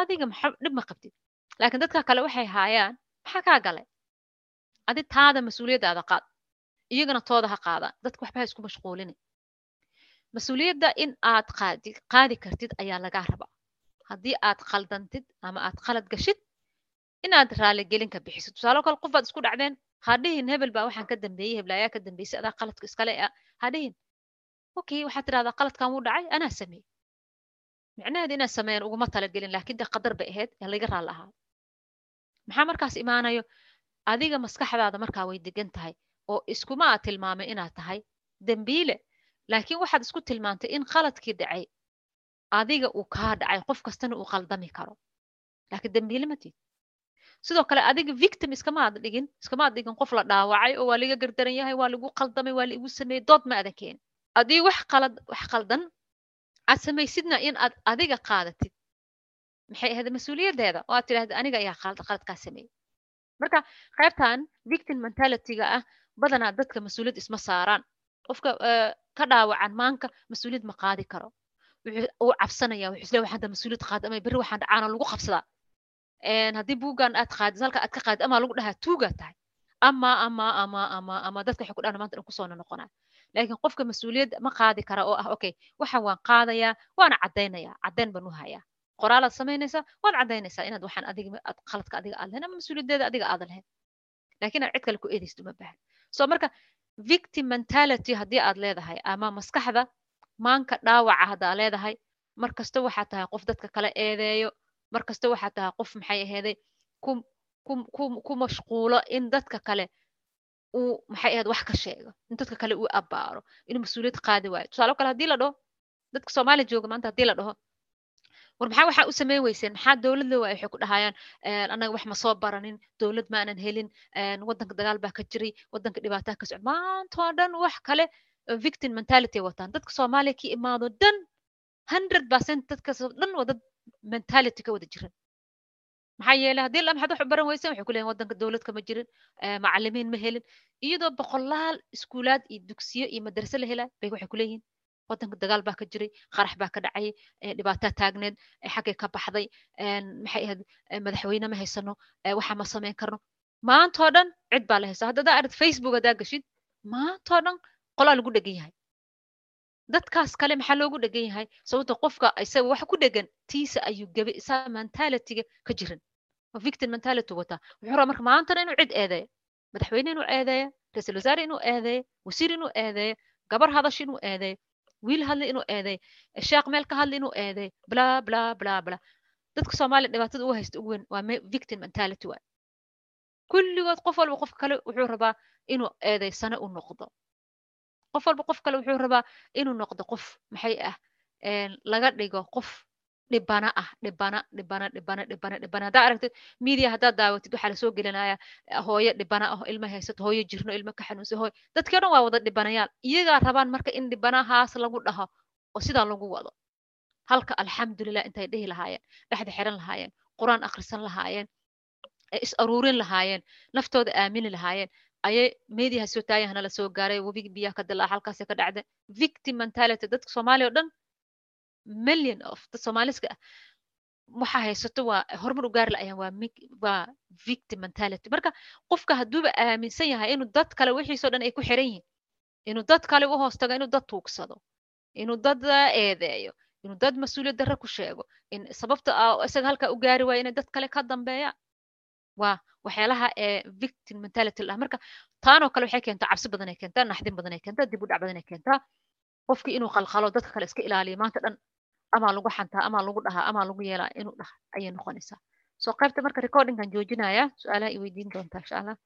adiga maxa dhib ma qabtid. Laakiin dadka kale waxay haayaan maxaa kaa galay? Adi taada mas'uuliyaddaada qaad iyagana tooda ha qaadaan dadka waxba ha isku mashquulini. Mas'uuliyadda in aad qaadi qaadi kartid ayaa lagaa rabaa. Haddii aad khaldantid ama aad khalad gashid inaad raaligelin ka bixisid. Tusaalo kale qof baad isku dhacdeen hadhihin hebel baa waxaan ka dambeeyey heblaayaa ka dambeysay adaa qaladka iskale a hadhihin okay waxaad tidhahdaa qaladkan wuu dhacay anaa sameeyey. Micnaheedu inaan sameeyan uguma talagelin laakiin dee qadar bay ahayd ee laga raali ahaa. Maxaa markaas imaanayo? Adiga maskaxdaada markaa way degan tahay oo iskuma aad tilmaamay inaad tahay dembiile. Laakiin waxaad isku tilmaantay in qaladkii dhacay adiga uu kaa dhacay qof kastana uu qaldami karo. Laakiin dembiile ma tiid sidoo kale adiga victim iskama dhigin iskama dhigin qof la dhaawacay oo waa laga gardaran yahay waa lagu qaldamay waa laigu sameeyey dood ma adan keenin haddii wax qalad wax qaldan aad samaysidna in aad adiga qaadatid. Maxay ahayd mas'uuliyaddeeda oo aad tidhahda aniga ayaa qaladkaa sameeyey marka qaybtan victim mentalityga ah badanaa dadka mas'uuliyad isma saaraan. Qofka ka dhaawacan maanka mas'uuliyad ma qaadi karo. Uu cabsanaya wuxuu is leeyahay mas'uuliyad qaada ama berri waxaan dhacaana lagu qabsadaa haddii buuggan aad qaadid halka aad ka qaadid ama lagu dhahaa tuugaa tahay. Ama ama ama ama ama dadka waxay ku dhahan maanta dhan ku soo noqonaa laakiin qofka mas'uuliyadda ma qaadi kara oo ah okay waxaan waan qaadayaa waana caddaynayaa caddayn baan u hayaa. Qoraalaad samaynaysaa waad caddaynaysaa inaad waxaan adiga qaladka adiga aad lahayn ama mas'uuliyaddeeda adiga aad lahayn. Laakiin aad cid kale ku eedaysid uma baahan so marka victim mentality haddii aad leedahay ama maskaxda maanka dhaawaca haddaa leedahay mar kasta waxaad tahay qof dadka kale eedeeyo mar kasta waxaad tahay qof maxay aheeday ku ku mashquulo in dadka kale uu maxay ahayd wax ka sheego in dadka kale uu abbaaro inuu mas'uuliyad qaadi waayo. Tusaalo kale haddii la dhaho dadka soomaaliya jooga maanta haddii la dhaho war maxaa waxaa u samayn weyseen maxaa dowlad la waaya waxay ku dhahayaan annaga wax ma soo baranin? Dowlad ma aanan helin waddanka dagaal baa ka jiray waddanka dhibaataa ka socda. Maantoo dhan wax kale victim mentality wataan. Dadka soomaaliya ka imaado dhan hundred percent dadkaasoo dhan waa mentality ka wada jiran. Maxaa yeelay haddii la maxaad wax u baran weyseen waxay ku leeyihiin waddanka dowlad kama jirin macallimiin ma helin. Iyadoo boqolaal iskuulaad iyo dugsiyo iyo madrase la helaa bay waxay ku waddanka dagaal baa ka jiray qarax baa ka dhacay dhibaataa taagneed xaggay ka baxday maxay madaxweyne ma haysano waxa ma samayn karno maantoo dhan cid baa la haysaa hadda hadaa aragd facebook haddaa gashid maantoo dhan qolaa lagu dhegan yahay dadkaas kale maxaa loogu dhegan yahay sababta qofka isaga wax ku dhegan tiisa ayuu gabe isaa mentalityga ka jiran victim mentality wataa wuxuu rabaa marka maantana inuu cid eedeeyo madaxweyne inuu eedeeyo ra'iisul wasaare inuu eedeeyo wasiir inuu eedeeyo gabar hadasho inuu eedeeyo wiil hadli inuu eedeeyo sheekh meel ka hadli inuu eedeeyo bla bla bla bla. Dadka soomaaliya dhibaatada ugu haysta ugu weyn waa victim mentality waay kulligood qof walba qof kale wuxuu rabaa inuu eedeysano u noqdo. Qof walba qof kale wuxuu rabaa inuu noqdo qof maxay ah? Laga dhigo qof dhibana ah dhibana dhibana dhibana dhibana dhibana. Haddaa aragtid media haddaad daawatid waxaa la soo gelinaya hooyo dhibana ah ilma haysato hooyo jirno ilmo ka xanuunsan hooyo. Dadkii o dhan waa wada dhibanayaal. Iyagaa rabaan marka in dhibanahaas lagu dhaho oo sidaa lagu wado. Halka alxamdulilah intay dhihi lahaayeen dhexda xiran lahaayeen qur'aan akhrisan lahaayeen is aruurin lahaayeen naftooda aamini lahaayeen ayay mediaha soo taagahana la gaaray webigi biyaha ka dilaa halkaasay ka dhacday. Victim mentality dadka soomaaliya o dhan million of dad soomaaliska ah waxa haysato waa horumar u gaari laayaan waa victim mentality. Marka qofka hadduuba aaminsan yahay inuu dad kale wixiisoo dhan ay ku xiran yihiin inuu dad kale u hoos tago inuu dad tuugsado inuu dad eedeeyo inuu dad mas'uuliyad darre ku sheego in sababta isaga halkaa u gaari waayo inay dad kale ka dambeeyaan waa waxyaalaha ee victim mentality lah marka taanoo kale waxay keentaa cabsi badan ay keentaa naxdin badan ay keentaa dib u dhac badan ay keentaa qofkii inuu qalqalo dadka kale iska ilaaliyo maanta dhan amaa lagu xantaa amaa lagu dhahaa amaa lagu yeelaa inuu dhaha ayay noqonaysaa. Soo qaybta marka recordingkan joojinaya su'aalaha i weydiin doontaa insha allah